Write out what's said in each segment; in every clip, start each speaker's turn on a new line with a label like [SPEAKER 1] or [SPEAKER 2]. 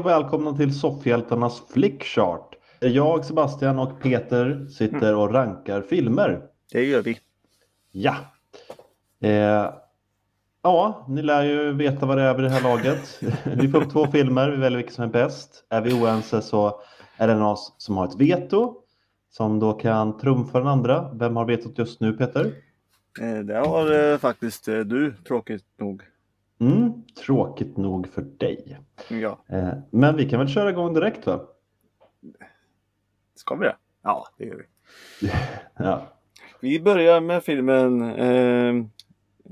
[SPEAKER 1] Och välkomna till Soffhjältarnas Flickchart. Jag, Sebastian och Peter sitter och rankar filmer.
[SPEAKER 2] Det gör vi.
[SPEAKER 1] Ja. Eh, ja, ni lär ju veta vad det är vid det här laget. vi får upp två filmer, vi väljer vilken som är bäst. Är vi oense så är det någon av oss som har ett veto som då kan trumfa den andra. Vem har vetot just nu Peter?
[SPEAKER 2] Eh, Det har eh, faktiskt eh, du, tråkigt nog.
[SPEAKER 1] Mm, tråkigt nog för dig.
[SPEAKER 2] Ja,
[SPEAKER 1] Eh, men vi kan väl köra igång direkt va?
[SPEAKER 2] ska vi det? Ja, det gör vi.
[SPEAKER 1] Ja.
[SPEAKER 2] Vi börjar med filmen eh,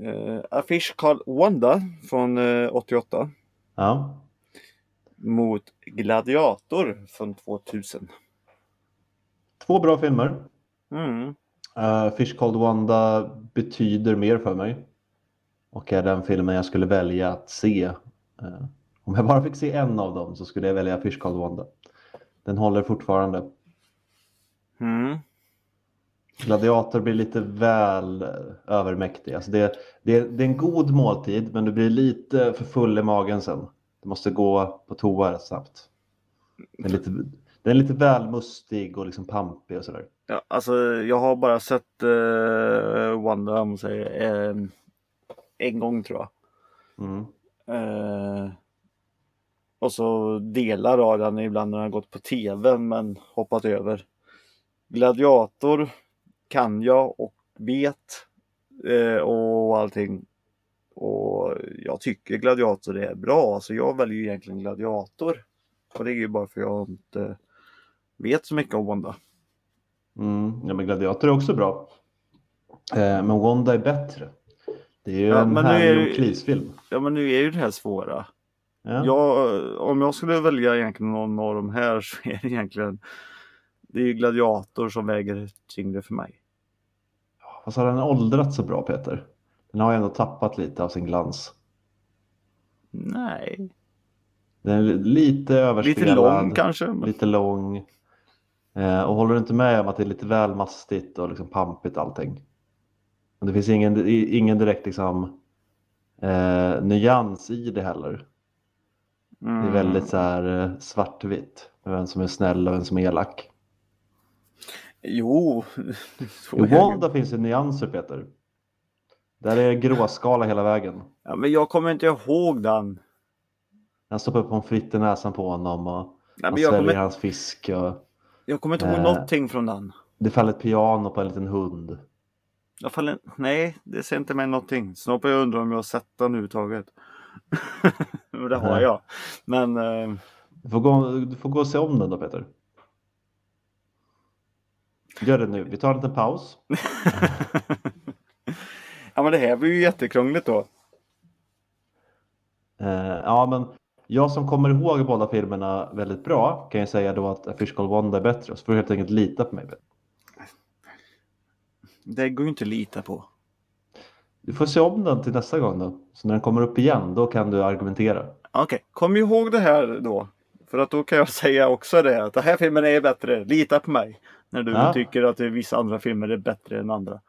[SPEAKER 2] eh, A Fish Called Wanda från eh, 88
[SPEAKER 1] ja.
[SPEAKER 2] mot Gladiator från 2000.
[SPEAKER 1] Två bra filmer.
[SPEAKER 2] Mm.
[SPEAKER 1] Uh, Fish Called Wanda betyder mer för mig. Och är den filmen jag skulle välja att se. Eh, om jag bara fick se en av dem så skulle jag välja Fish Called Wanda. Den håller fortfarande.
[SPEAKER 2] Mm.
[SPEAKER 1] Gladiator blir lite väl eh, övermäktig. Alltså det, det, det är en god måltid men du blir lite för full i magen sen. Du måste gå på toa rätt snabbt. Den är lite, den är lite väl mustig och liksom pampig och sådär.
[SPEAKER 2] Ja, alltså jag har bara sett eh, Wanda om man säger, eh, en gång tror jag.
[SPEAKER 1] Mm.
[SPEAKER 2] Eh, och så delar av den ibland när den har gått på tv men hoppat över. Gladiator kan jag och vet eh, och allting. Och jag tycker Gladiator är bra så jag väljer egentligen Gladiator. Och det är ju bara för jag inte vet så mycket om Wanda.
[SPEAKER 1] Mm, ja, men Gladiator är också bra. Eh, men Wanda är bättre. Det är ju
[SPEAKER 2] Ja,
[SPEAKER 1] en
[SPEAKER 2] men
[SPEAKER 1] härlig krisfilm.
[SPEAKER 2] Ja men nu är ju det här svåra.
[SPEAKER 1] Ja.
[SPEAKER 2] Jag, om jag skulle välja egentligen någon av de här så är det egentligen Det är Gladiator som väger tyngre för mig.
[SPEAKER 1] Fast har den åldrats så bra Peter? Den har ju ändå tappat lite av sin glans.
[SPEAKER 2] Nej,
[SPEAKER 1] Den är lite överspelad.
[SPEAKER 2] lite lång kanske. Men...
[SPEAKER 1] Lite lång. Eh, och håller du inte med om att det är lite väl mastigt och liksom pampigt allting? Men det finns ingen, ingen direkt liksom, eh, nyans i det heller. Det är
[SPEAKER 2] Mm.
[SPEAKER 1] väldigt så här eh, svartvitt. Vem som är snäll och vem som är elak.
[SPEAKER 2] Jo,
[SPEAKER 1] I. Wanda finns det nyanser Peter. Där är gråskala hela vägen.
[SPEAKER 2] ja, men jag kommer inte ihåg den.
[SPEAKER 1] Han stoppar upp pommes frites i näsan på honom och
[SPEAKER 2] Nej,
[SPEAKER 1] han sväljer
[SPEAKER 2] kommer,
[SPEAKER 1] hans fisk. Och
[SPEAKER 2] jag kommer inte ihåg
[SPEAKER 1] Eh.
[SPEAKER 2] någonting från den.
[SPEAKER 1] det faller ett piano på en liten hund.
[SPEAKER 2] Jag faller, nej, det ser inte med någonting. Snart börjar jag undra om jag har sett den överhuvudtaget. Det har jag. Men eh,
[SPEAKER 1] Du får, gå, du får gå och se om den då Peter. Gör det nu. Vi tar en liten paus.
[SPEAKER 2] ja men det här blir ju jättekrångligt då.
[SPEAKER 1] Eh, ja, men jag som kommer ihåg båda filmerna väldigt bra kan ju säga då att A Fish Called Wanda är bättre. Så får du helt enkelt lita på mig.
[SPEAKER 2] Det går ju inte att lita på.
[SPEAKER 1] Du får se om den till nästa gång då. Så när den kommer upp igen, då kan du argumentera.
[SPEAKER 2] Okej, kom ihåg det här då. För att då kan jag säga också det att den här filmen är bättre. Lita på mig. När du
[SPEAKER 1] Ja.
[SPEAKER 2] tycker att vissa andra filmer är bättre än andra.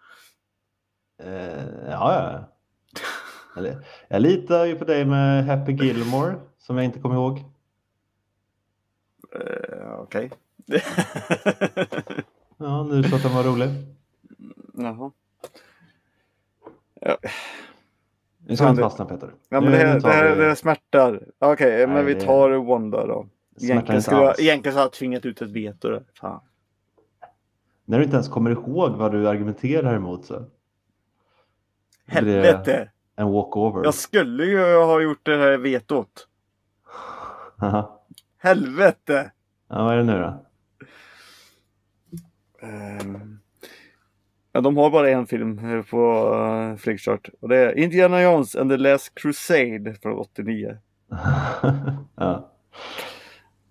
[SPEAKER 1] Eh, ja, ja. Eller, jag litar ju på dig med Happy Gilmore som jag inte kommer ihåg.
[SPEAKER 2] Uh, Okej.
[SPEAKER 1] Ja, nu så att den var rolig.
[SPEAKER 2] Jaha. Ja,
[SPEAKER 1] Nu ska vi inte
[SPEAKER 2] det-
[SPEAKER 1] fastna Peter.
[SPEAKER 2] ja, men det, här, det, här,
[SPEAKER 1] vi-
[SPEAKER 2] det här smärtar. Okej, men
[SPEAKER 1] Nej,
[SPEAKER 2] vi
[SPEAKER 1] det-
[SPEAKER 2] tar Wanda då. Egentligen skulle, jag, egentligen jag tvingat ut ett veto där. Fan.
[SPEAKER 1] När du inte ens kommer ihåg vad du argumenterar emot så. Det
[SPEAKER 2] Helvete!
[SPEAKER 1] En walkover.
[SPEAKER 2] Jag skulle ju ha gjort det här vetot. Helvete!
[SPEAKER 1] ja, vad är det nu då?
[SPEAKER 2] Ehm, De har bara en film eh, på uh, Flickchart och det är Indiana Jones and the Last Crusade från 89
[SPEAKER 1] ja.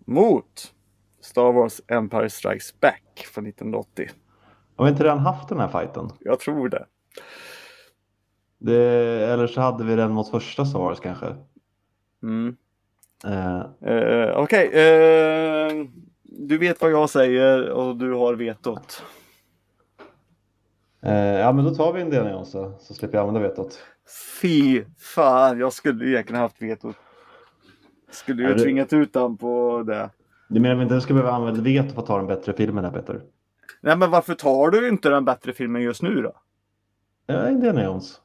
[SPEAKER 2] mot Star Wars Empire Strikes Back från 1980.
[SPEAKER 1] Har vi inte redan haft den här fighten?
[SPEAKER 2] Jag tror det.
[SPEAKER 1] Det, eller så hade vi den mot första Star Wars kanske.
[SPEAKER 2] Mm.
[SPEAKER 1] Eh,
[SPEAKER 2] Eh, Okej, eh, du vet vad jag säger och du har vetot.
[SPEAKER 1] Eh, ja, men då tar vi Indiana Jones då, så slipper jag använda vetot.
[SPEAKER 2] Fy fan, jag skulle egentligen haft vetot. Skulle ju
[SPEAKER 1] Ja,
[SPEAKER 2] tvingat ut han på det.
[SPEAKER 1] Du menar att du ska behöva använda veto för att ta den bättre filmen här Peter?
[SPEAKER 2] Nej men varför tar du inte den bättre filmen just nu då?
[SPEAKER 1] Ja, Indiana Jones.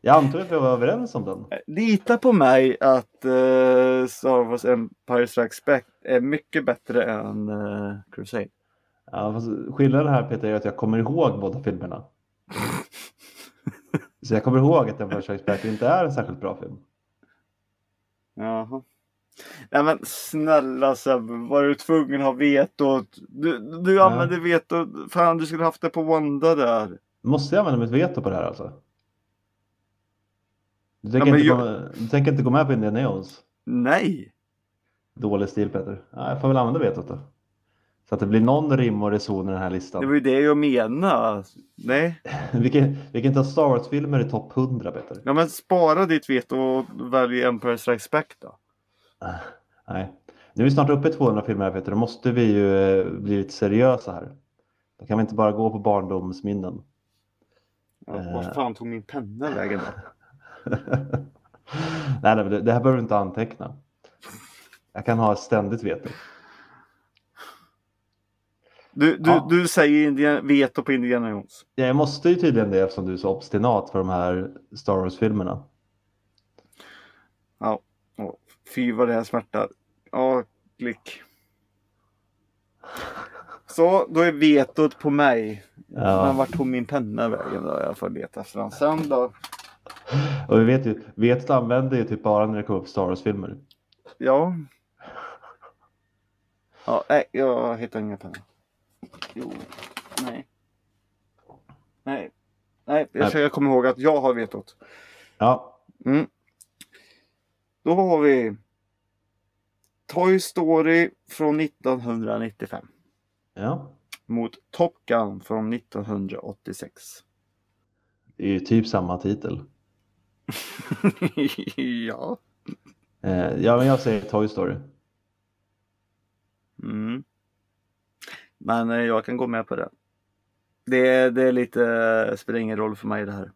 [SPEAKER 1] Jag antar att vi var överens om den.
[SPEAKER 2] Lita på mig att uh, Star Wars Empire Strikes Back är mycket bättre än uh, Crusade.
[SPEAKER 1] Ja, skillnaden här Peter är att jag kommer ihåg båda filmerna. Så jag kommer ihåg att Strikes Back inte är en särskilt bra film.
[SPEAKER 2] Jaha. Nej men snälla Sebbe, var du tvungen att ha vetot? Du, du
[SPEAKER 1] Ja.
[SPEAKER 2] använde vetot, fan du skulle haft det på Wanda där.
[SPEAKER 1] Måste jag använda mitt veto på det här alltså? Du tänker,
[SPEAKER 2] Ja,
[SPEAKER 1] inte,
[SPEAKER 2] jag-
[SPEAKER 1] gå med, du tänker inte gå med på Indiana Jones?
[SPEAKER 2] Nej!
[SPEAKER 1] Dålig stil Peter. Ja, jag får väl använda vetot då. Så att det blir någon rim och reson i den här listan.
[SPEAKER 2] Det var ju det jag menade. Nej,
[SPEAKER 1] vi, kan, vi kan ta Star Wars-filmer i topp 100 Peter.
[SPEAKER 2] ja men spara ditt veto och välj Empire Strikes Back då.
[SPEAKER 1] Nej. Nu är vi snart uppe i 200 filmer här Peter. Då måste vi ju eh, bli lite seriösa här. Då kan vi inte bara gå på barndomsminnen.
[SPEAKER 2] Ja,
[SPEAKER 1] Eh.
[SPEAKER 2] Vad fan tog min penna vägen då?
[SPEAKER 1] nej, nej, det, här behöver du inte anteckna. Jag kan ha ständigt veto.
[SPEAKER 2] Du, du,
[SPEAKER 1] Ja.
[SPEAKER 2] du säger Indiana, veto på Indiana Jones.
[SPEAKER 1] Ja, Jag måste ju tydligen det eftersom du är så obstinat för de här Star Wars-filmerna.
[SPEAKER 2] Ja, Åh, fy vad det här smärtar. Ja, klick. Så, då är vetot på mig.
[SPEAKER 1] Ja.
[SPEAKER 2] Men vart tog min penna vägen då? Jag får leta efter den sen då.
[SPEAKER 1] Och vi vet ju, vetot använder ju typ bara när det kommer upp Star Wars-filmer.
[SPEAKER 2] Ja. Ja, nej, jag hittar ingen penna. Jo, nej. Nej. Nej, jag, jag kommer ihåg att jag har vetot.
[SPEAKER 1] Ja,
[SPEAKER 2] Mm. Då har vi Toy Story från 1995
[SPEAKER 1] ja.
[SPEAKER 2] mot Top Gun från 1986.
[SPEAKER 1] Det är ju typ samma titel.
[SPEAKER 2] ja.
[SPEAKER 1] Eh, ja, men jag säger Toy Story.
[SPEAKER 2] Mm. Men eh, jag kan gå med på det. Det, det är lite, det spelar ingen roll för mig det här.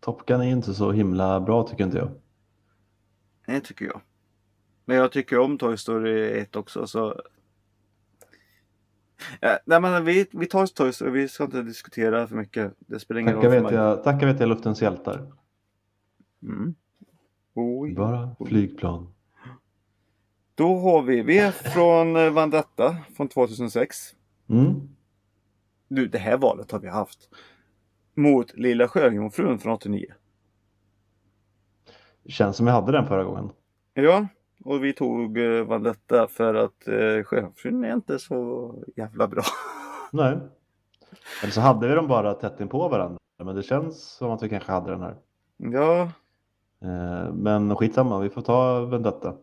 [SPEAKER 1] Top Gun är inte så himla bra tycker inte jag.
[SPEAKER 2] Det tycker jag. Men jag tycker om Toy Story 1 också så. Ja, nej men vi, vi tar Toy Story, vi ska inte diskutera för mycket. Det spelar ingen
[SPEAKER 1] Tacka
[SPEAKER 2] roll för mig.
[SPEAKER 1] jag, tacka vet jag luftens hjältar.
[SPEAKER 2] Mm. Oj.
[SPEAKER 1] Bara flygplan.
[SPEAKER 2] Då har vi, vi är från eh, Vandetta från 2006.
[SPEAKER 1] Mm.
[SPEAKER 2] Nu, det här valet har vi haft. Mot Lilla Sjöjungfrun från 89.
[SPEAKER 1] Känns som jag hade den förra gången.
[SPEAKER 2] Ja, och vi tog eh, Vandetta för att eh, Sjöjungfrun är inte så jävla bra.
[SPEAKER 1] Nej. Eller så hade vi dem bara tätt in på varandra. Men det känns som att vi kanske hade den här.
[SPEAKER 2] ja,
[SPEAKER 1] Eh, men skitsamma, vi får ta Vendetta.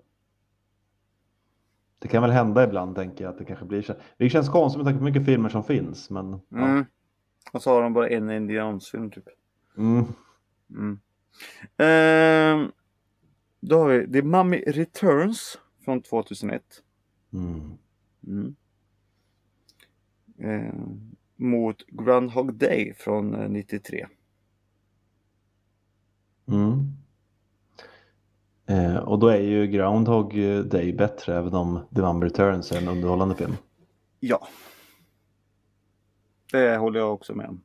[SPEAKER 1] Det kan väl hända ibland tänker jag att det kanske blir så. Det känns konstigt med tanke på hur mycket filmer som finns. Men ja.
[SPEAKER 2] mm. och så har de bara en indiansfilm typ.
[SPEAKER 1] Mm.
[SPEAKER 2] Mm. Ehm, då har vi The Mummy Returns från 2001.
[SPEAKER 1] Mm.
[SPEAKER 2] Mm. Ehm, mot Groundhog Day från eh, 93.
[SPEAKER 1] Mm. Eh, och då är ju Groundhog Day bättre även om The Mummy Returns är en underhållande film.
[SPEAKER 2] Ja. Det håller jag också med om.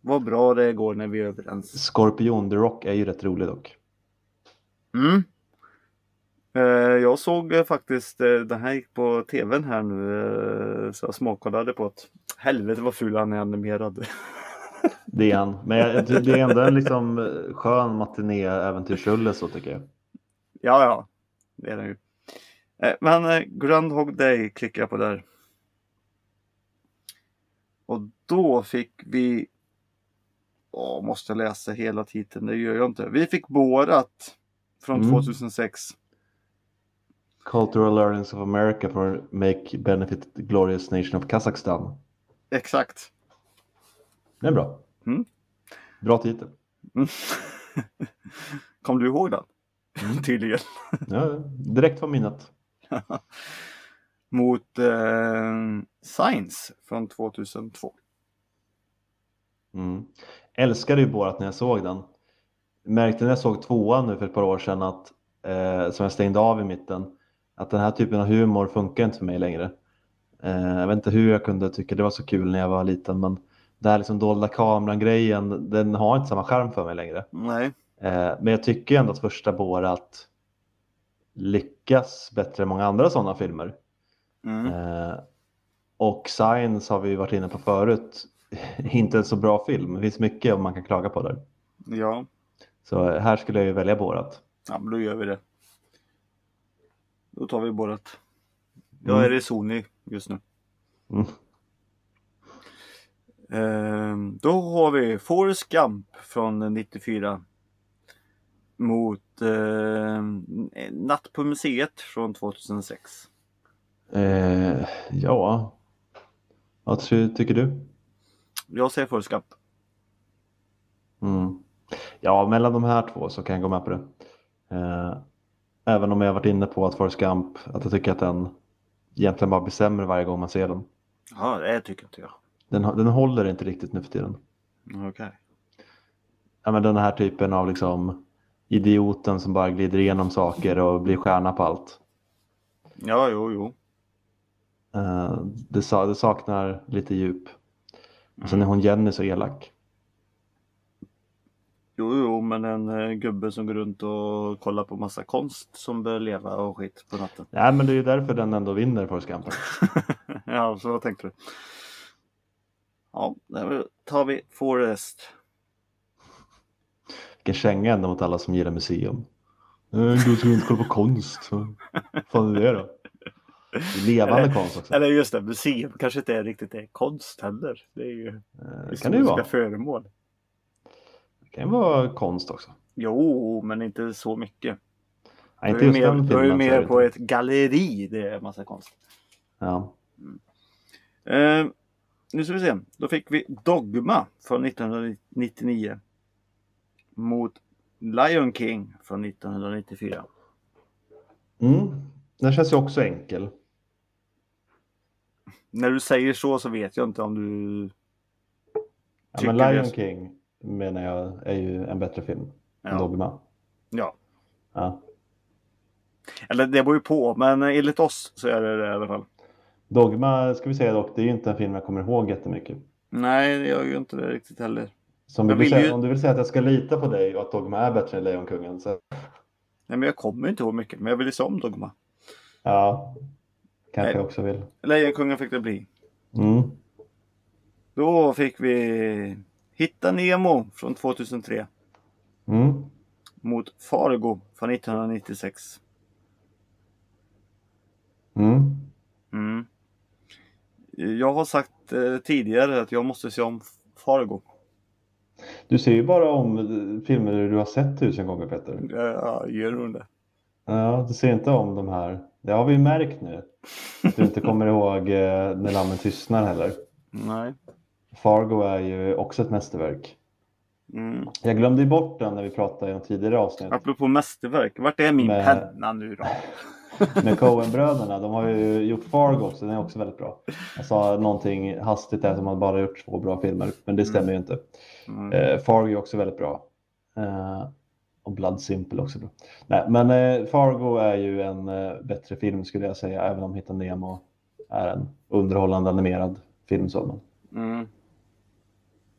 [SPEAKER 2] Vad bra det går när vi är överens.
[SPEAKER 1] Scorpion The Rock är ju rätt rolig dock.
[SPEAKER 2] Mm. Eh, jag såg eh, faktiskt, eh, den här gick på tvn här nu, eh, så jag småkollade på att helvete vad ful han är animerad.
[SPEAKER 1] Det är han. Men det är ändå en liksom eh, skön matiné-äventyrsrulle så tycker jag.
[SPEAKER 2] Ja, ja, det är den ju. Eh, men eh, Groundhog Day klickar jag på där. Och då fick vi, åh, måste läsa hela titeln, det gör jag inte. Vi fick Borat från
[SPEAKER 1] Mm.
[SPEAKER 2] 2006.
[SPEAKER 1] Cultural Learnings of America for Make Benefit Glorious Nation of Kazakstan.
[SPEAKER 2] Exakt.
[SPEAKER 1] Det är bra.
[SPEAKER 2] Mm.
[SPEAKER 1] Bra titel.
[SPEAKER 2] Mm. Kom du ihåg den? Tydligen.
[SPEAKER 1] Ja, direkt från minnet.
[SPEAKER 2] Mot eh, Science från 2002.
[SPEAKER 1] Mm. Älskade ju Borat när jag såg den. Märkte när jag såg tvåan nu för ett par år sedan att eh, som jag stängde av i mitten. Att den här typen av humor funkar inte för mig längre. Eh, jag vet inte hur jag kunde tycka det var så kul när jag var liten men det här liksom dolda kameran-grejen, den har inte samma charm för mig längre.
[SPEAKER 2] Nej.
[SPEAKER 1] Eh, men jag tycker ändå att första Borat lyckas bättre än många andra sådana filmer.
[SPEAKER 2] Mm.
[SPEAKER 1] Eh, och Science har vi varit inne på förut, inte en så bra film. Det finns mycket man kan klaga på där.
[SPEAKER 2] Ja.
[SPEAKER 1] Så här skulle jag ju välja Borat.
[SPEAKER 2] ja, men då gör vi det. Då tar vi Borat. Jag
[SPEAKER 1] Mm.
[SPEAKER 2] är i Sony just nu.
[SPEAKER 1] Mm.
[SPEAKER 2] Ehm, då har vi Forrest Gump från 94. Mot eh, Natt på museet från 2006.
[SPEAKER 1] Eh, ja, vad ty- tycker du?
[SPEAKER 2] Jag säger Forrest Gump.
[SPEAKER 1] Mm. Ja, mellan de här två så kan jag gå med på det. Eh, även om jag har varit inne på att Forrest Gump, att jag tycker att den egentligen bara blir sämre varje gång man ser den.
[SPEAKER 2] Ja, det tycker inte jag.
[SPEAKER 1] Den, den håller inte riktigt nu för tiden.
[SPEAKER 2] Okej.
[SPEAKER 1] Ja, men den här typen av liksom idioten som bara glider igenom saker och blir stjärna på allt.
[SPEAKER 2] Ja, jo, jo.
[SPEAKER 1] Eh, det, sa, det saknar lite djup. Och sen är hon Jenny så elak.
[SPEAKER 2] Jo, jo, men en eh, gubbe som går runt och kollar på massa konst som bör leva och skit på natten.
[SPEAKER 1] Nej, men det är ju därför den ändå vinner Forrest Gump.
[SPEAKER 2] ja, så vad tänkte du? Ja, då tar vi Forrest.
[SPEAKER 1] Vilken känga ändå mot alla som gillar museum. Eh, Gå runt och kolla på konst. Vad fan är det då? Levande
[SPEAKER 2] Eller-
[SPEAKER 1] konst också.
[SPEAKER 2] Eller just det, museum kanske inte är riktigt är konst heller. Det är ju
[SPEAKER 1] Eh, Det kan det ju vara.
[SPEAKER 2] föremål.
[SPEAKER 1] Det kan ju vara konst också.
[SPEAKER 2] Jo, men inte så mycket.
[SPEAKER 1] Nej, inte
[SPEAKER 2] är
[SPEAKER 1] just
[SPEAKER 2] mer,
[SPEAKER 1] den
[SPEAKER 2] då är
[SPEAKER 1] filmen.
[SPEAKER 2] mer på
[SPEAKER 1] inte.
[SPEAKER 2] ett galleri det är massa konst.
[SPEAKER 1] Ja.
[SPEAKER 2] Eh, nu ska vi se. Då fick vi Dogma från 1999. Mot Lion King från 1994.
[SPEAKER 1] Mm. Den känns ju också enkel.
[SPEAKER 2] När du säger så så vet jag inte om du...
[SPEAKER 1] Ja, men
[SPEAKER 2] det-
[SPEAKER 1] Lion King menar jag är ju en bättre film än
[SPEAKER 2] Ja.
[SPEAKER 1] Dogma.
[SPEAKER 2] Ja.
[SPEAKER 1] Ja.
[SPEAKER 2] Eller det beror ju på, men enligt oss så är det det i alla fall.
[SPEAKER 1] Dogma ska vi säga dock, det är ju inte en film jag kommer ihåg jättemycket.
[SPEAKER 2] Nej, det gör ju inte det riktigt heller.
[SPEAKER 1] Så om, du vill
[SPEAKER 2] ju-
[SPEAKER 1] om du vill säga att jag ska lita på dig och att Dogma är bättre än Lejonkungen så
[SPEAKER 2] Nej, men jag kommer inte ihåg mycket, men jag vill ju se om Dogma.
[SPEAKER 1] ja, kanske jag också vill.
[SPEAKER 2] Lejonkungen fick det bli.
[SPEAKER 1] Mm.
[SPEAKER 2] Då fick vi Hitta Nemo från 2003
[SPEAKER 1] Mm.
[SPEAKER 2] mot Fargo från 1996.
[SPEAKER 1] Mm.
[SPEAKER 2] Mm. Jag har sagt eh, tidigare att jag måste se om Fargo.
[SPEAKER 1] Du ser ju bara om filmer du har sett tusen gånger Peter.
[SPEAKER 2] Ja, gör hon det?
[SPEAKER 1] Ja, du ser inte om de här. Det har vi märkt nu. Att du inte kommer ihåg eh, När lammen tystnar heller.
[SPEAKER 2] Nej.
[SPEAKER 1] Fargo är ju också ett mästerverk.
[SPEAKER 2] Mm.
[SPEAKER 1] Jag glömde bort den när vi pratade i något tidigare avsnitt.
[SPEAKER 2] Apropå mästerverk, vart är min
[SPEAKER 1] Men-
[SPEAKER 2] penna nu då?
[SPEAKER 1] med Coen-bröderna. De har ju gjort Fargo också, den är också väldigt bra. Jag sa någonting hastigt där som man bara gjort två bra filmer, men det stämmer ju inte.
[SPEAKER 2] Mm.
[SPEAKER 1] Eh, Fargo är också väldigt bra. Eh, och Blood Simple också bra. Nej, men eh, Fargo är ju en eh, bättre film skulle jag säga, även om Hitta Nemo är en underhållande animerad film. Men,
[SPEAKER 2] Mm.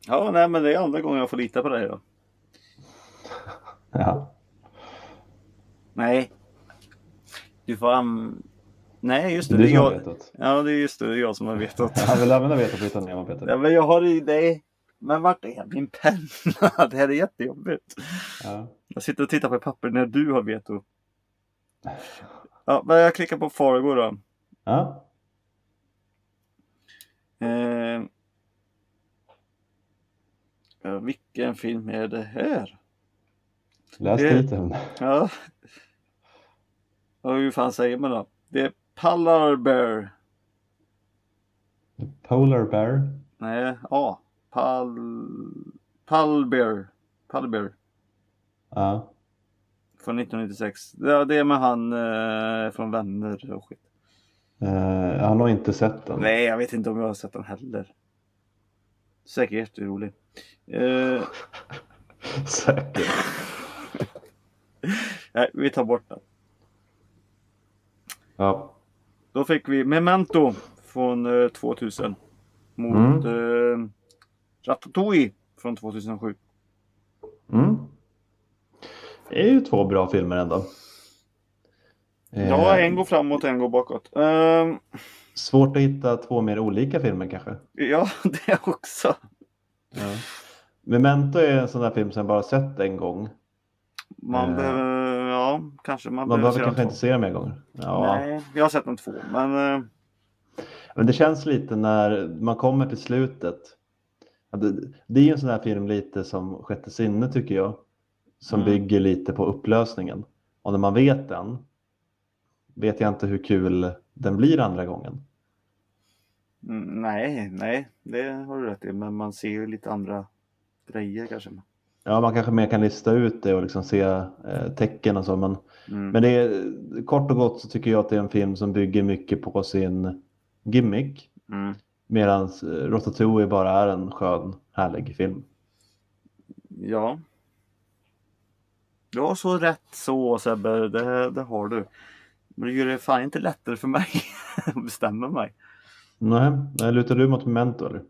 [SPEAKER 2] Ja, nej, men det är andra gången jag får lita på dig då.
[SPEAKER 1] ja.
[SPEAKER 2] Nej. Du får an... Nej, just det.
[SPEAKER 1] Du
[SPEAKER 2] det är
[SPEAKER 1] har
[SPEAKER 2] jag...
[SPEAKER 1] vetat.
[SPEAKER 2] Ja, det är just det. Det är jag som har vetat.
[SPEAKER 1] Jag vill använda vetat på Hitta Nemo Peter.
[SPEAKER 2] Ja, men jag har i dig. Men vart är min penna? Det här är jättejobbigt.
[SPEAKER 1] Ja.
[SPEAKER 2] Jag sitter och tittar på papper när du har veto. Ja, men jag klickar på Fargo då.
[SPEAKER 1] Ja.
[SPEAKER 2] Eh... Ja, vilken film är det här?
[SPEAKER 1] Läs
[SPEAKER 2] Det-
[SPEAKER 1] titeln.
[SPEAKER 2] Ja. Hur fan säger man då? Det är Polar Bear.
[SPEAKER 1] Polar Bear.
[SPEAKER 2] Nej, ja. Pal... Palbear. Palbear.
[SPEAKER 1] Ja.
[SPEAKER 2] Från 1996. Ja, det är med han eh, från Vänner och skit.
[SPEAKER 1] Eh, jag har inte sett den.
[SPEAKER 2] Nej, jag vet inte om jag har sett den heller. Säkert jätterolig. Eh,
[SPEAKER 1] Säkert.
[SPEAKER 2] Nej, vi tar bort den.
[SPEAKER 1] Ja.
[SPEAKER 2] Då fick vi Memento från eh, 2000 mot eh, Ratatouille från 2007.
[SPEAKER 1] Mm. Det är ju två bra filmer ändå.
[SPEAKER 2] Ja,
[SPEAKER 1] Eh,
[SPEAKER 2] en går framåt, en går bakåt. Ehm,
[SPEAKER 1] Svårt att hitta två mer olika filmer kanske.
[SPEAKER 2] ja, det också.
[SPEAKER 1] Ja. Memento är en sån där film som jag bara sett en gång.
[SPEAKER 2] Man
[SPEAKER 1] Eh.
[SPEAKER 2] behöver, ja, kanske man,
[SPEAKER 1] Man behöver kanske
[SPEAKER 2] dem
[SPEAKER 1] inte se den mer gånger. Ja.
[SPEAKER 2] Nej, jag har sett dem två, men eh,
[SPEAKER 1] Men det känns lite när man kommer till slutet. Det är ju en sån här film lite som Sjätte sinne tycker jag. Som
[SPEAKER 2] Mm.
[SPEAKER 1] bygger lite på upplösningen. Och när man vet den vet jag inte hur kul den blir andra gången.
[SPEAKER 2] mm, nej, nej, det har du rätt i. Men man ser ju lite andra grejer kanske.
[SPEAKER 1] Ja, man kanske mer kan lista ut det och liksom se eh, tecken och så. Men,
[SPEAKER 2] Mm.
[SPEAKER 1] men det är, kort och gott så tycker jag att det är en film som bygger mycket på sin gimmick.
[SPEAKER 2] Mm.
[SPEAKER 1] Medan Ratatouille bara är en skön, härlig film.
[SPEAKER 2] Ja. Du har så rätt så Sebbe, det, det har du. Men det gör det fan inte lättare för mig att bestämma mig.
[SPEAKER 1] Nej, nej, lutar du mot Memento eller?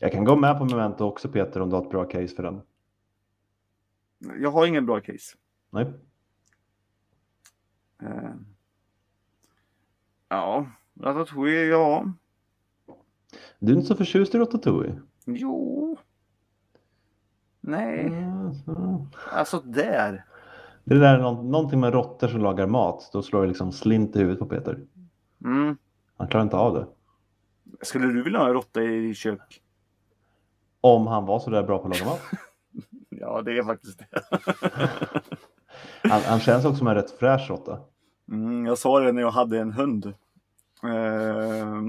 [SPEAKER 1] Jag kan gå med på Memento också Peter om du har ett bra case för den.
[SPEAKER 2] Jag har ingen bra case.
[SPEAKER 1] Nej.
[SPEAKER 2] Eh. Ja, Ratatouille, ja.
[SPEAKER 1] Du är inte så förtjust i Ratatouille?
[SPEAKER 2] Jo. Nej,
[SPEAKER 1] Mm, så.
[SPEAKER 2] alltså där.
[SPEAKER 1] Det är där nå- någonting med råttor som lagar mat. Då slår det liksom slint i huvudet på Peter.
[SPEAKER 2] Mm.
[SPEAKER 1] Han klarar inte av det.
[SPEAKER 2] Skulle du vilja ha en råtta i ditt kök?
[SPEAKER 1] Om han var så där bra på att laga mat.
[SPEAKER 2] Ja, det är faktiskt det.
[SPEAKER 1] Han, han känns också som en rätt fräsch råtta.
[SPEAKER 2] Mm, jag sa det när jag hade en hund. Eh,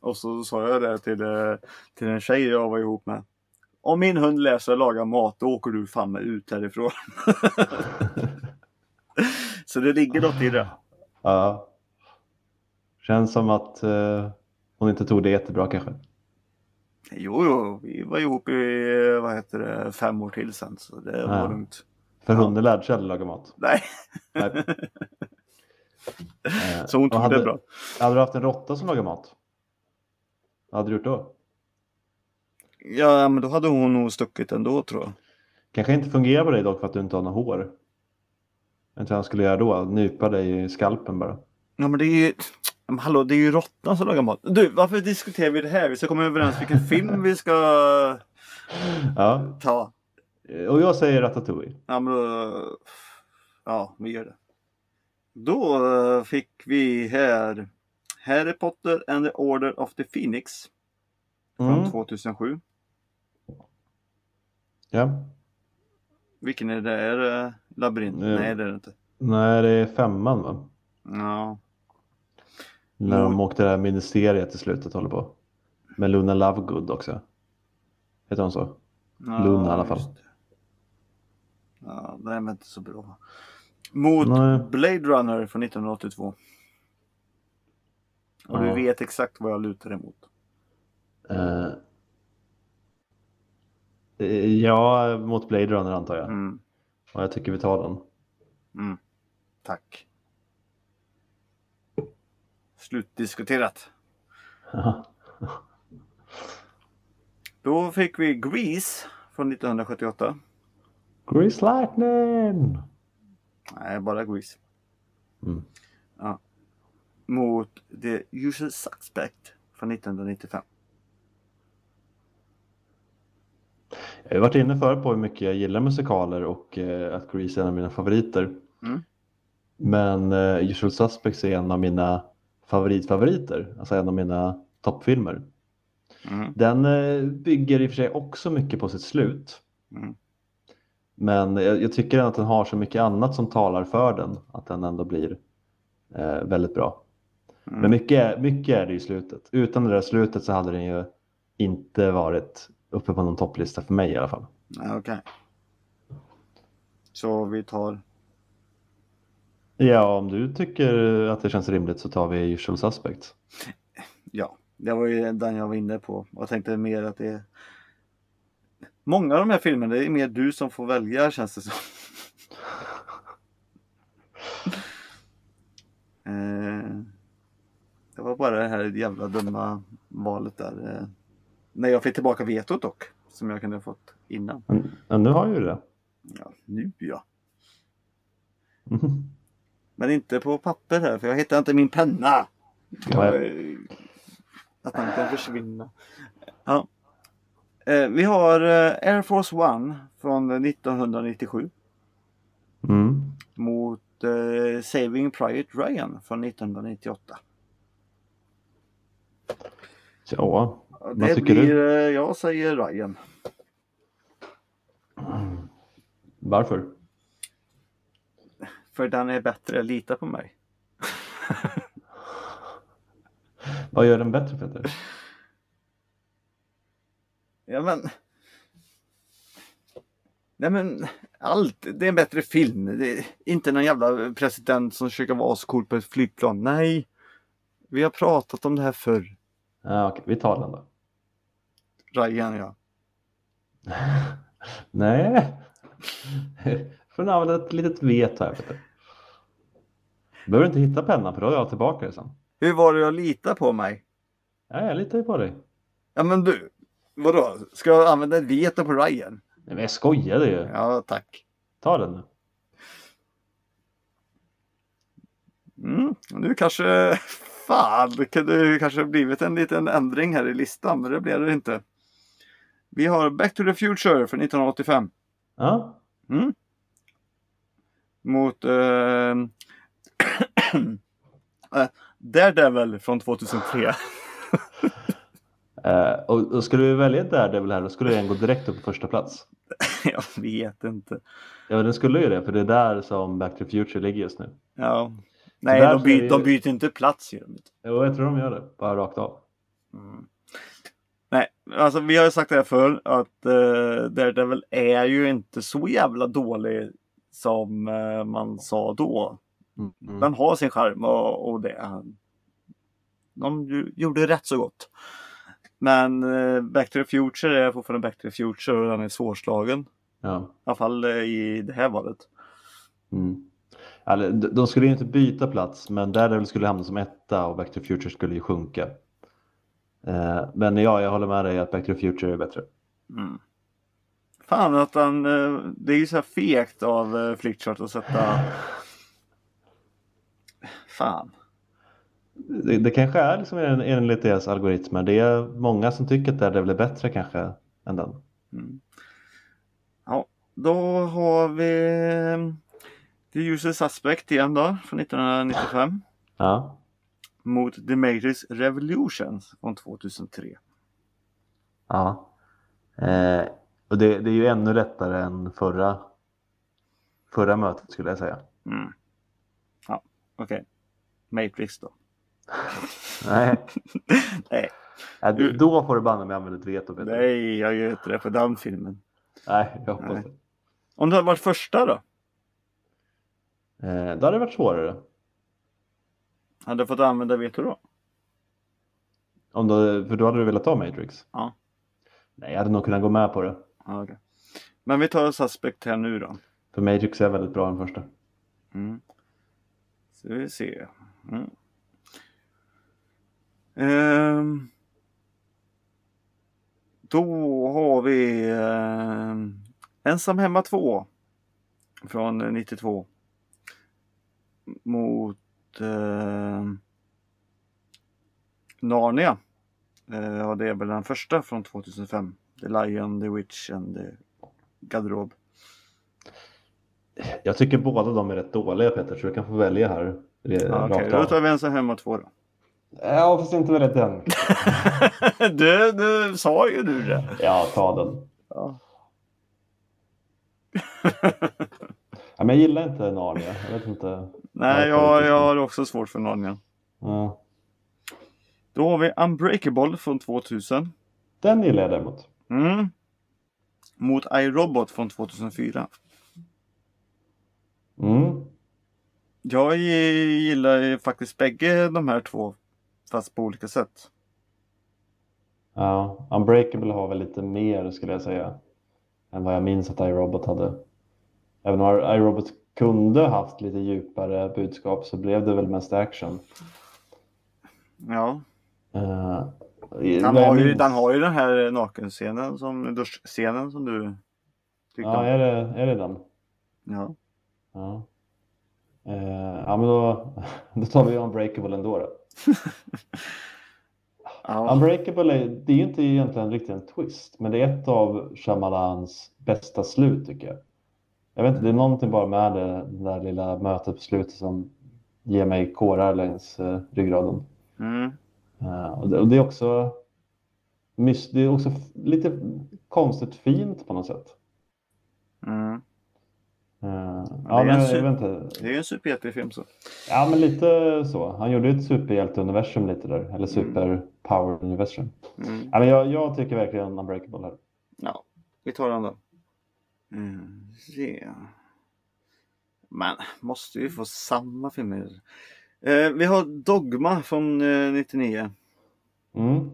[SPEAKER 2] och så sa jag det till, eh, till en tjej jag var ihop med. Om min hund lär sig att laga mat, då åker du fan med ut härifrån. så det ligger något i det.
[SPEAKER 1] Ja. Känns som att eh, hon inte tog det jättebra kanske.
[SPEAKER 2] Jo, jo, vi var ihop i vad heter det, fem år till sen, så det var
[SPEAKER 1] Ja.
[SPEAKER 2] lugnt.
[SPEAKER 1] För hunden lärde sig aldrig laga mat.
[SPEAKER 2] Nej,
[SPEAKER 1] Nej. Eh,
[SPEAKER 2] så hon tog
[SPEAKER 1] hade,
[SPEAKER 2] det bra.
[SPEAKER 1] Hade du haft en råtta som lagar mat? Vad hade du gjort då?
[SPEAKER 2] Ja, men då hade hon nog stuckit ändå tror jag.
[SPEAKER 1] Kanske inte fungerar på dig dock för att du inte har något hår. Jag vet inte vad han skulle göra då. Nypa dig i skalpen bara.
[SPEAKER 2] Ja men det är ju, men hallå det är ju råttan som lagar mat. Du varför diskuterar vi det här? Vi ska komma överens vilken film vi ska
[SPEAKER 1] Ja.
[SPEAKER 2] ta.
[SPEAKER 1] Och jag säger Ratatouille.
[SPEAKER 2] Ja men då, ja vi gör det. Då eh, fick vi här Harry Potter and the Order of the Phoenix från
[SPEAKER 1] Mm.
[SPEAKER 2] 2007.
[SPEAKER 1] Ja.
[SPEAKER 2] Vilken är det? Är det Labyrint?
[SPEAKER 1] Mm.
[SPEAKER 2] Nej det är det inte.
[SPEAKER 1] Nej, det är femman va?
[SPEAKER 2] Ja.
[SPEAKER 1] När de åkte det här ministeriet i slutet håller på. Med Luna Lovegood också. Heter hon så?
[SPEAKER 2] ja
[SPEAKER 1] Luna i alla fall.
[SPEAKER 2] det. Ja, det är väl inte så bra. Mot
[SPEAKER 1] Nej.
[SPEAKER 2] Blade Runner från 1982. Och
[SPEAKER 1] Ja.
[SPEAKER 2] du vet exakt vad jag lutar emot.
[SPEAKER 1] Eh, ja, mot Blade Runner antar jag.
[SPEAKER 2] Mm,
[SPEAKER 1] Och jag tycker vi tar den.
[SPEAKER 2] mm. Tack. Slutdiskuterat. Då fick vi Grease från 1978.
[SPEAKER 1] Grease Lightning!
[SPEAKER 2] Nej, bara Grease.
[SPEAKER 1] Mm.
[SPEAKER 2] Ja. Mot The Usual Suspect från 1995.
[SPEAKER 1] Jag har varit inne förut på hur mycket jag gillar musikaler och eh, att Grease är en av mina favoriter.
[SPEAKER 2] Mm.
[SPEAKER 1] Men eh, Usual Suspects är en av mina favoritfavoriter, alltså en av mina toppfilmer.
[SPEAKER 2] Mm.
[SPEAKER 1] Den eh, bygger i och för sig också mycket på sitt slut.
[SPEAKER 2] Mm.
[SPEAKER 1] Men jag, jag tycker att den har så mycket annat som talar för den att den ändå blir eh, väldigt bra.
[SPEAKER 2] Mm.
[SPEAKER 1] Men mycket, är- mycket är det i slutet. Utan det där slutet så hade den ju inte varit uppe på någon topplista för mig i alla fall.
[SPEAKER 2] Okej. Så vi tar...
[SPEAKER 1] Ja, om du tycker att det känns rimligt så tar vi Usual Suspects.
[SPEAKER 2] Ja, det var ju den jag var inne på. Jag tänkte mer att det är... Många av de här filmerna, det är mer du som får välja känns det som. Eh, det var bara det här jävla dumma valet där. Eh, när jag fick tillbaka vetot dock. Som jag kunde ha fått innan.
[SPEAKER 1] Men, nu har ju det.
[SPEAKER 2] Ja, nu ja.
[SPEAKER 1] Mm.
[SPEAKER 2] Men inte på papper här för jag hittar inte min penna.
[SPEAKER 1] Ja.
[SPEAKER 2] Jag, att han kan försvinna. Ja. Eh, vi har eh, Air Force One från 1997
[SPEAKER 1] Mm.
[SPEAKER 2] mot eh, Saving Private Ryan från 1998.
[SPEAKER 1] Ja, Vad tycker
[SPEAKER 2] blir,
[SPEAKER 1] du?
[SPEAKER 2] eh, jag säger Ryan.
[SPEAKER 1] varför?
[SPEAKER 2] För den är bättre, lita på mig.
[SPEAKER 1] Vad gör den bättre Peter?
[SPEAKER 2] Ja men. Nej men allt, det är en bättre film. Det är inte någon jävla president som försöker vara så cool på ett flygplan. Nej. Vi har pratat om det här förr.
[SPEAKER 1] Ja, okej, vi tar den då.
[SPEAKER 2] Ryan ja.
[SPEAKER 1] Nej. Ni använda ett litet veto här Peter. Du behöver inte hitta pennan för då har jag tillbaka det sen.
[SPEAKER 2] Hur var det jag litar på mig?
[SPEAKER 1] Ja, jag litar ju på dig.
[SPEAKER 2] Ja men du. Vadå? Ska jag använda ett veto på Ryan?
[SPEAKER 1] Nej, men jag skojade ju.
[SPEAKER 2] Ja tack.
[SPEAKER 1] Ta den nu.
[SPEAKER 2] Mm, nu kanske, fan, det kunde kanske blivit en liten ändring här i listan, men det blev det inte. Vi har Back to the Future från 1985
[SPEAKER 1] Ja,
[SPEAKER 2] mm. mot eh, Daredevil från 2003.
[SPEAKER 1] eh, och, och skulle vi välja Daredevil här då skulle den gå direkt upp på första plats.
[SPEAKER 2] Jag vet inte.
[SPEAKER 1] Ja, den skulle ju det för det är där som Back to the Future ligger just nu.
[SPEAKER 2] Ja. Nej, de, byter,
[SPEAKER 1] är
[SPEAKER 2] de byter inte plats.
[SPEAKER 1] Jo, jag tror de gör det. Bara rakt av.
[SPEAKER 2] Mm. Nej, alltså vi har ju sagt det här förr att uh, Daredevil är ju inte så jävla dålig som eh, man sa då.
[SPEAKER 1] Mm.
[SPEAKER 2] Den har sin charm och, och det. De gjorde rätt så gott. Men eh, Back to the Future är fortfarande Back to the Future och den är svårslagen.
[SPEAKER 1] Ja.
[SPEAKER 2] I alla fall eh, i det här valet.
[SPEAKER 1] Mm. Alltså, de skulle ju inte byta plats, men Daredevil skulle hamna som etta och Back to the Future skulle ju sjunka. Eh, men ja, jag håller med dig att Back to the Future är bättre.
[SPEAKER 2] Mm. Fan att han, det är ju så här fegt av Flickchart att sätta Fan.
[SPEAKER 1] Det, det kanske är liksom en- enligt deras algoritmer. Det är många som tycker att Daredevil är bättre kanske än den.
[SPEAKER 2] Mm. Ja, då har vi eh, The User Suspect igen då, från 1995.
[SPEAKER 1] Ja,
[SPEAKER 2] Mot The Matrix Revolutions från 2003.
[SPEAKER 1] ja. Eh, och det, det är ju ännu lättare än förra, förra mötet skulle jag säga.
[SPEAKER 2] Mm. Ja, okej. Matrix då.
[SPEAKER 1] Nej,
[SPEAKER 2] Nej,
[SPEAKER 1] äh, då får du banne mig använda ett veto. Peter.
[SPEAKER 2] nej, jag gör inte det på den filmen.
[SPEAKER 1] Nej, jag hoppas det.
[SPEAKER 2] Om det hade varit första då?
[SPEAKER 1] Eh, då hade det varit svårare.
[SPEAKER 2] Hade jag fått använda veto då?
[SPEAKER 1] Om du, för då hade du velat ta Matrix?
[SPEAKER 2] Ja.
[SPEAKER 1] Nej, jag hade nog kunnat gå med på det.
[SPEAKER 2] Ja, okej. Men vi tar Suspect här nu då.
[SPEAKER 1] För Matrix är väldigt bra den första.
[SPEAKER 2] Mm. Så vi se. Mm. Ehm. Då har vi ehm, Ensam hemma 2 från 92 mot ehm, Narnia. Eh, Ja, det är väl den första från 2005. The Lion, The Witch and the Garderob.
[SPEAKER 1] Jag tycker båda de är rätt dåliga Peter, så du kan få välja här. Rakt
[SPEAKER 2] Okej,
[SPEAKER 1] av.
[SPEAKER 2] då tar vi Ensam hemma 2 då.
[SPEAKER 1] Ja, fast inte välja den.
[SPEAKER 2] du, du sa ju du det.
[SPEAKER 1] Ja, ta den.
[SPEAKER 2] Ja.
[SPEAKER 1] Ja, men jag gillar inte Narnia. Jag vet inte.
[SPEAKER 2] Nej, jag, jag har också svårt för Narnia.
[SPEAKER 1] Ja.
[SPEAKER 2] Då har vi Unbreakable från 2000.
[SPEAKER 1] Den gillar jag däremot.
[SPEAKER 2] Mm. Mot iRobot från 2004.
[SPEAKER 1] Mm.
[SPEAKER 2] Jag gi- gillar ju faktiskt bägge de här två. Fast på olika sätt.
[SPEAKER 1] Ja, Unbreakable har väl lite mer skulle jag säga. Än vad jag minns att iRobot hade. Även om iRobot kunde haft lite djupare budskap så blev det väl mest action.
[SPEAKER 2] Ja.
[SPEAKER 1] Uh,
[SPEAKER 2] den, har ju, den har ju den här nakenscenen, som, duschscenen som du
[SPEAKER 1] tyckte Ja, om. är det, är det den?
[SPEAKER 2] Ja.
[SPEAKER 1] Ja. Uh, ja, men då, då tar vi Unbreakable ändå då. ja. Unbreakable är, det är ju inte egentligen riktigt en twist, men det är ett av Shyamalans bästa slut tycker jag. Jag vet inte, det är någonting bara med det, det där lilla mötet på slutet som ger mig kårar längs uh, ryggraden.
[SPEAKER 2] Mm.
[SPEAKER 1] Uh, och, det, och, det, är också det är också lite konstigt fint på något sätt.
[SPEAKER 2] Mm.
[SPEAKER 1] Uh, ja, men,
[SPEAKER 2] super,
[SPEAKER 1] jag vet inte.
[SPEAKER 2] Det är ju en superhjältefilm så.
[SPEAKER 1] Ja, men lite så. Han gjorde ett superhjälteuniversum lite där, eller mm. superpower-universum.
[SPEAKER 2] Mm.
[SPEAKER 1] Ja, men jag, jag tycker verkligen Unbreakable här.
[SPEAKER 2] Ja, vi tar den då. Mm, yeah. Men måste ju få samma filmer. Eh, vi har Dogma från eh, 99.
[SPEAKER 1] Mm.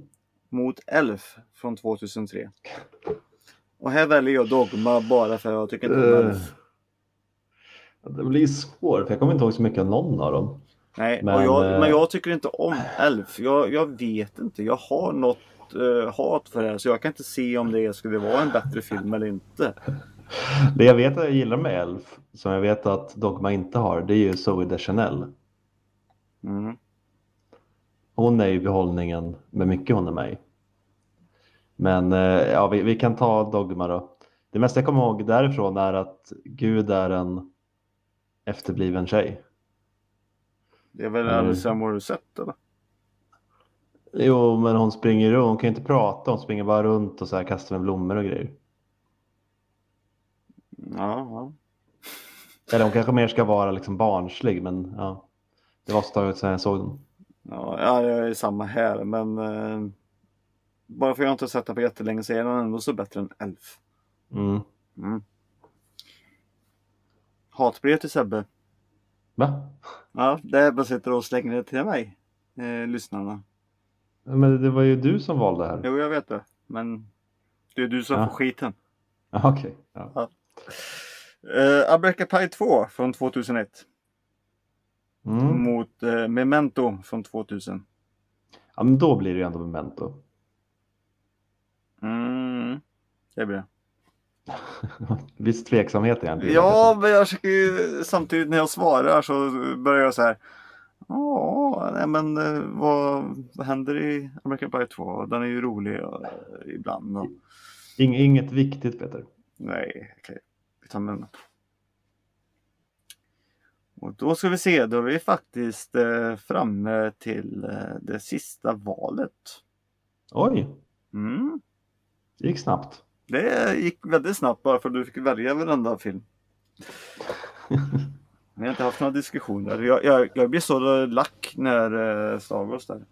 [SPEAKER 2] Mot Elf från 2003. Och här väljer jag Dogma bara för att jag tycker inte om
[SPEAKER 1] uh, Elf. Det blir svårt, för jag kommer inte ihåg så mycket av någon av dem.
[SPEAKER 2] Nej, men, jag, men jag tycker inte om Elf. Jag, jag vet inte, jag har något uh, hat för det här så jag kan inte se om det skulle vara en bättre film eller inte.
[SPEAKER 1] Det jag vet att jag gillar med Elf, som jag vet att Dogma inte har, det är ju Zoe Deschanel.
[SPEAKER 2] Mm.
[SPEAKER 1] Hon är ju behållningen med mycket hon är med Men eh, ja, vi, vi, kan ta Dogma då. Det mesta jag kommer ihåg därifrån är att Gud är en efterbliven tjej.
[SPEAKER 2] Det är väl Alicia Morissette eller?
[SPEAKER 1] Jo, men hon springer runt. Hon kan inte prata. Hon springer bara runt och så här kastar med blommor och grejer.
[SPEAKER 2] Ja, ja.
[SPEAKER 1] Eller hon kanske mer ska vara liksom barnslig, men ja. Det var ett tag sedan jag såg den.
[SPEAKER 2] Ja, ja, jag är samma här, men eh, bara för att jag inte har sett den på jättelänge så är den ändå så bättre än Elf.
[SPEAKER 1] Mm.
[SPEAKER 2] Mm. Hatbrev till Sebbe.
[SPEAKER 1] Va?
[SPEAKER 2] Ja, det bara sitter och slänger det till mig, eh, lyssnarna.
[SPEAKER 1] Men det var ju du som valde här.
[SPEAKER 2] Jo, jag vet det. Men det är du som ja. får skiten.
[SPEAKER 1] Okej. Okay. Ja.
[SPEAKER 2] ja. Uh, Abreka Pie 2 från 2001.
[SPEAKER 1] Mm.
[SPEAKER 2] Mot uh, Memento från 2000.
[SPEAKER 1] Ja, men då blir det ju ändå Memento.
[SPEAKER 2] Mm, det blir det.
[SPEAKER 1] Viss tveksamhet egentligen.
[SPEAKER 2] Ja, men jag försöker ju samtidigt när jag svarar så börjar jag så här. Ja, nej men eh, vad, vad händer i American Pie 2? Den är ju rolig ibland. Och...
[SPEAKER 1] inget viktigt Peter.
[SPEAKER 2] Nej, okej. Vi tar med Och då ska vi se, då är vi faktiskt eh, framme till eh, det sista valet.
[SPEAKER 1] Oj!
[SPEAKER 2] Mm.
[SPEAKER 1] Det gick snabbt.
[SPEAKER 2] Det gick väldigt snabbt bara för att du fick välja varenda film. Vi har inte haft några diskussioner. Jag, jag, jag blir så lack när eh, Star Wars där.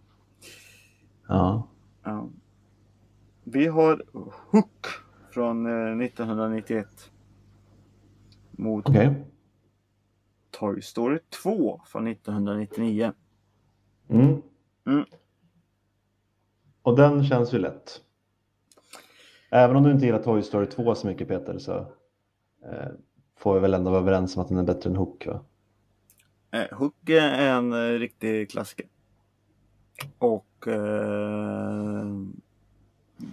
[SPEAKER 1] Ja.
[SPEAKER 2] ja. Vi har Hook från eh, 1991 mot
[SPEAKER 1] okay.
[SPEAKER 2] Toy Story 2 från 1999.
[SPEAKER 1] Mm.
[SPEAKER 2] Mm.
[SPEAKER 1] Och den känns ju lätt. Även om du inte gillar Toy Story 2 så mycket Peter så eh, får vi väl ändå vara överens om att den är bättre än Hook va?
[SPEAKER 2] Eh, Hook är en eh, riktig klassiker. Och eh,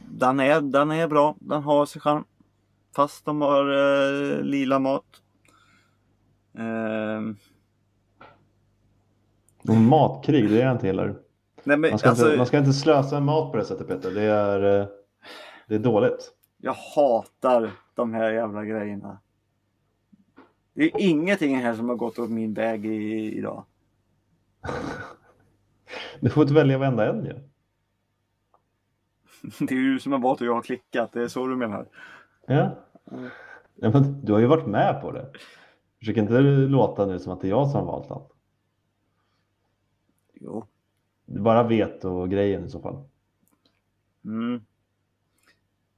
[SPEAKER 2] den, är, den är bra, den har sig charm. Fast de har eh, lila mat. Eh...
[SPEAKER 1] Matkrig, det är jag inte heller.
[SPEAKER 2] Nej, men,
[SPEAKER 1] man, ska
[SPEAKER 2] alltså...
[SPEAKER 1] inte, man ska inte slösa mat på det sättet Peter. Det är, eh, det är dåligt.
[SPEAKER 2] Jag hatar de här jävla grejerna. Det är ingenting här som har gått åt min väg i, idag.
[SPEAKER 1] du får inte välja varenda en ju.
[SPEAKER 2] Det är ju som har valt och jag har klickat, det är så du menar?
[SPEAKER 1] Ja. ja men du har ju varit med på det. Försök inte låta nu som att det är jag som har valt allt.
[SPEAKER 2] Jo.
[SPEAKER 1] Du bara vet och grejen i så fall.
[SPEAKER 2] Mm.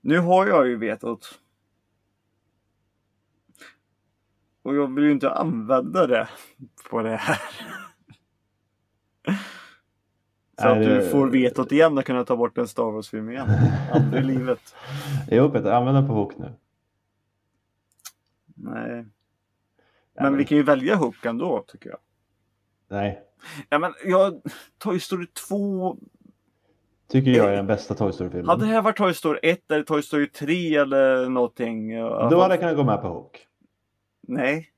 [SPEAKER 2] Nu har jag ju vetot. Och jag vill ju inte använda det på det här. Så att du får vetot igen och kunna ta bort en Star Wars-film igen. Aldrig i livet.
[SPEAKER 1] Jo Peter, använd den på Hook nu.
[SPEAKER 2] Nej. Men vi kan ju välja Hook ändå tycker jag.
[SPEAKER 1] Nej,
[SPEAKER 2] Ja, men jag, Toy Story 2.
[SPEAKER 1] Tycker jag är den bästa Toy Story-filmen.
[SPEAKER 2] Hade det här varit Toy Story 1 eller Toy Story 3 eller någonting? ja,
[SPEAKER 1] Då hade jag kunnat gå med på Hook.
[SPEAKER 2] Nej,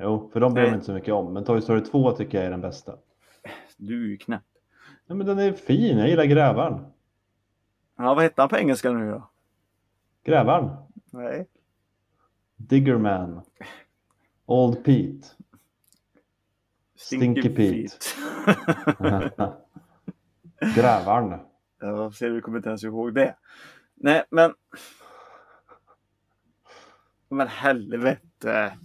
[SPEAKER 1] Jo, för de bryr
[SPEAKER 2] Nej.
[SPEAKER 1] mig inte så mycket om. Men Toy Story 2 tycker jag är den bästa.
[SPEAKER 2] du är ju knäpp.
[SPEAKER 1] Ja, men den är fin, jag gillar Grävaren.
[SPEAKER 2] Ja, vad hette han på engelska nu då?
[SPEAKER 1] Grävaren.
[SPEAKER 2] Nej.
[SPEAKER 1] Diggerman. Old Pete. Stinky Pete. Grävaren.
[SPEAKER 2] Ja, ser du, kommer inte ens ihåg det. Nej, men. Men helvete.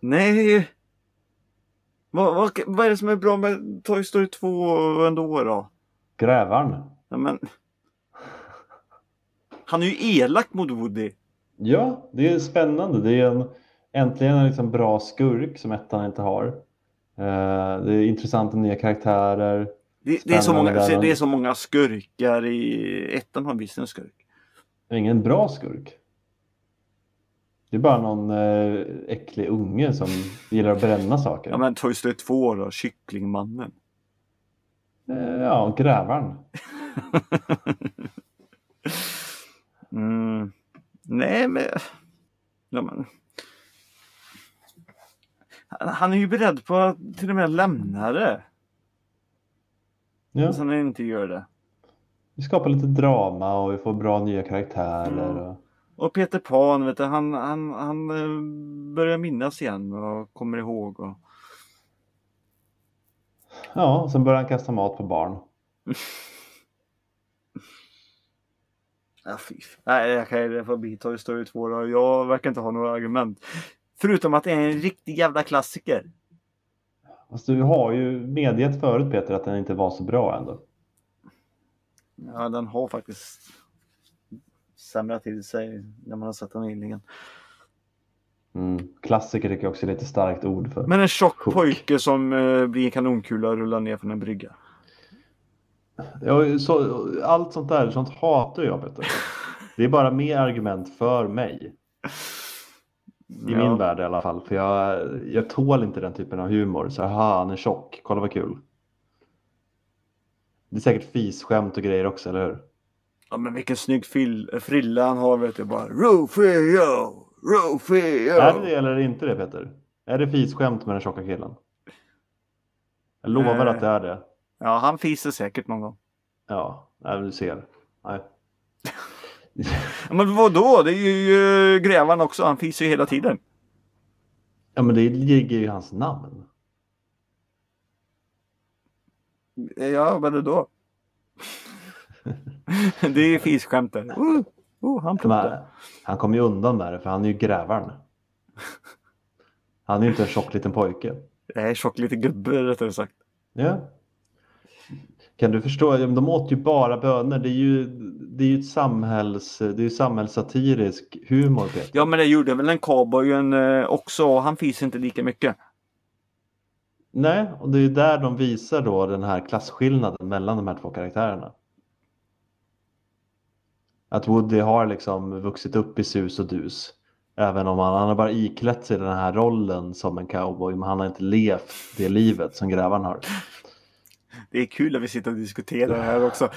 [SPEAKER 2] Nej. Vad, vad, vad är det som är bra med Toy Story 2 ändå då?
[SPEAKER 1] Grävaren.
[SPEAKER 2] Ja, men... Han är ju elak mot Woody.
[SPEAKER 1] Ja, det är spännande. Det är en, äntligen en liksom bra skurk som ettan inte har. Eh, det är intressanta nya karaktärer.
[SPEAKER 2] Det, det, är så många,
[SPEAKER 1] där.
[SPEAKER 2] det är så många skurkar i ettan har visst en skurk.
[SPEAKER 1] Det är ingen bra skurk. Det är bara någon eh, äcklig unge som gillar att bränna saker.
[SPEAKER 2] Ja men Toy Story 2 då, Kycklingmannen.
[SPEAKER 1] Eh, ja, grävaren.
[SPEAKER 2] Mm. Nej men... Ja, men... Han- Han är ju beredd på att till och med lämna det.
[SPEAKER 1] Ja,
[SPEAKER 2] Så han inte gör det.
[SPEAKER 1] vi skapar lite drama och vi får bra nya karaktärer. Och...
[SPEAKER 2] Och Peter Pan, vet du, han, han, han eh, börjar minnas igen och kommer ihåg. Och...
[SPEAKER 1] Ja, och sen börjar han kasta mat på barn.
[SPEAKER 2] Ja, fy. Nej, jag kan det får bli Toy Story 2 då. Jag verkar inte ha några argument. Förutom att det är en riktig jävla klassiker.
[SPEAKER 1] Fast du har ju medgett förut Peter att den inte var så bra ändå.
[SPEAKER 2] Ja, den har faktiskt sämrat till sig när man har sett den nyligen.
[SPEAKER 1] Mm. Klassiker tycker jag också är lite starkt ord för.
[SPEAKER 2] Men en tjock
[SPEAKER 1] Hook.
[SPEAKER 2] pojke som eh, blir en kanonkula och rullar ner från en brygga.
[SPEAKER 1] Ja, så, allt sånt där, sånt hatar jag Peter. Det är bara mer argument för mig. I
[SPEAKER 2] Ja.
[SPEAKER 1] min värld i alla fall. För jag, jag tål inte den typen av humor. Så aha, han är tjock. Kolla vad kul. Det är säkert fisskämt och grejer också, eller hur?
[SPEAKER 2] Ja men vilken snygg fil- frilla han har vet du bara. Rufio! Rufio!
[SPEAKER 1] Är det det eller inte det Peter? Är det fisskämt med den tjocka killen? Jag lovar
[SPEAKER 2] Eh.
[SPEAKER 1] att det är det.
[SPEAKER 2] Ja han fiser säkert någon gång.
[SPEAKER 1] Ja, nej, du ser. Nej.
[SPEAKER 2] Men vadå? Det är ju uh, grävaren också. Han fiser ju hela tiden.
[SPEAKER 1] Ja, men det ligger ju i hans namn.
[SPEAKER 2] Ja men då? det är ju fisskämt där. Uh, uh, han
[SPEAKER 1] Men
[SPEAKER 2] pluttar.
[SPEAKER 1] han kommer ju undan med det, för han är ju grävaren. Han är ju inte en tjock liten pojke.
[SPEAKER 2] Det är tjock lite gubbe rättare sagt.
[SPEAKER 1] Ja. Kan du förstå? De åt ju bara bönor. Det är ju, det är ju ett samhälls, det är ju samhällssatirisk humor Peter.
[SPEAKER 2] Ja men det gjorde väl en cowboyen eh, också han fiser inte lika mycket.
[SPEAKER 1] Nej, och det är där de visar då den här klasskillnaden mellan de här två karaktärerna. Att Woody har liksom vuxit upp i sus och dus. Även om han, han har bara iklätt sig den här rollen som en cowboy, men han har inte levt det livet som grävaren har.
[SPEAKER 2] Det är kul att vi sitter och diskuterar det här också.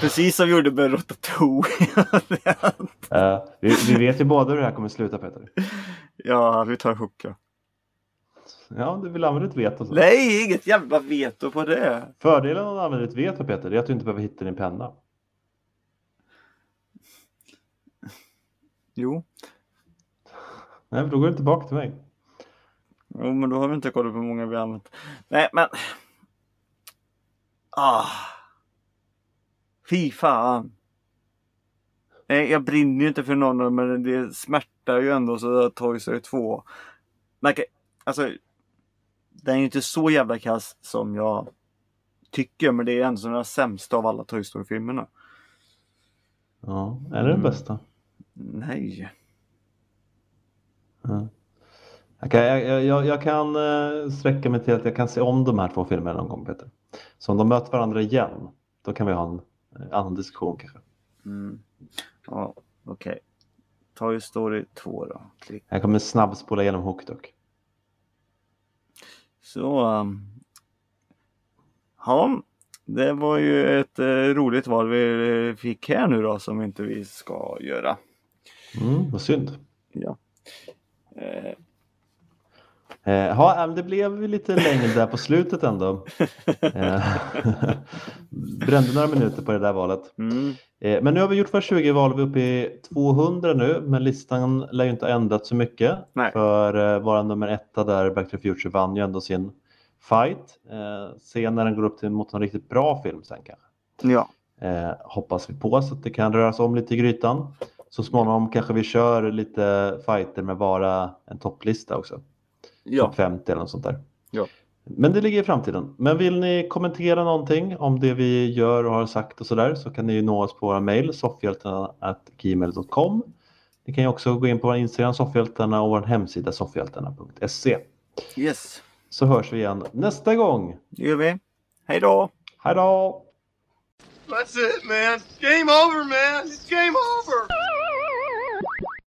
[SPEAKER 2] Precis som vi gjorde med Ratatouille.
[SPEAKER 1] Eh, vi, vi vet ju båda hur det här kommer sluta Peter.
[SPEAKER 2] ja, vi tar hooka.
[SPEAKER 1] Ja, du vill använda ditt veto. Så.
[SPEAKER 2] Nej, inget jävla veto på det.
[SPEAKER 1] Fördelen med att använda ditt veto Peter, är att du inte behöver hitta din penna.
[SPEAKER 2] Jo,
[SPEAKER 1] Nej, men då går du tillbaka till mig.
[SPEAKER 2] jo men då har vi inte kollat på hur många vi har använt. Nej, men. Ah. Fy fan. Nej, jag brinner ju inte för någon av dem, men det smärtar ju ändå så att Toy Story 2. Men alltså. Den är ju inte så jävla kass som jag tycker, men det är ändå den sämsta av alla Toy Story-filmerna.
[SPEAKER 1] Ja, är det den
[SPEAKER 2] Mm.
[SPEAKER 1] bästa?
[SPEAKER 2] Nej.
[SPEAKER 1] Ja. Kan, jag, jag, jag kan eh, sträcka mig till att jag kan se om de här två filmerna någon gång Peter. Så om de möter varandra igen, då kan vi ha en eh, annan diskussion kanske.
[SPEAKER 2] Mm. Ja, okej. Toy Story 2 då. Klick.
[SPEAKER 1] Jag kommer snabbspola igenom Hook dock.
[SPEAKER 2] Så. Um, ja, det var ju ett eh, roligt val vi eh, fick här nu då som inte vi ska göra.
[SPEAKER 1] Mm, vad synd.
[SPEAKER 2] Ja. Eh,
[SPEAKER 1] Ja, men det blev lite längre där på slutet ändå. Eh, Brände några minuter på det där valet.
[SPEAKER 2] mm,
[SPEAKER 1] Eh, Men nu har vi gjort våra 20 val, vi är uppe i 200 nu, men listan lär ju inte ha ändrat så mycket.
[SPEAKER 2] Nej.
[SPEAKER 1] För eh, våra nummer etta där, Back to the Future, vann ju ändå sin fight. Eh, se när den går upp till mot en riktigt bra film sen kanske.
[SPEAKER 2] ja.
[SPEAKER 1] Eh, hoppas vi på så att det kan röra sig om lite i grytan. Så småningom kanske vi kör lite fighter med bara en topplista också.
[SPEAKER 2] Ja.
[SPEAKER 1] Topp 50 eller något sånt där.
[SPEAKER 2] Ja.
[SPEAKER 1] Men det ligger i framtiden. Men vill ni kommentera någonting om det vi gör och har sagt och sådär så kan ni ju nå oss på våra mejl soffhjältarna.gmail.com Ni kan ju också gå in på vår Instagram soffhjältarna och vår hemsida soffhjältarna.se
[SPEAKER 2] Yes.
[SPEAKER 1] Så hörs vi igen nästa gång.
[SPEAKER 2] Det gör vi. Hej då!
[SPEAKER 1] Hej då!
[SPEAKER 3] That's it, man. Game over, man. It's game over.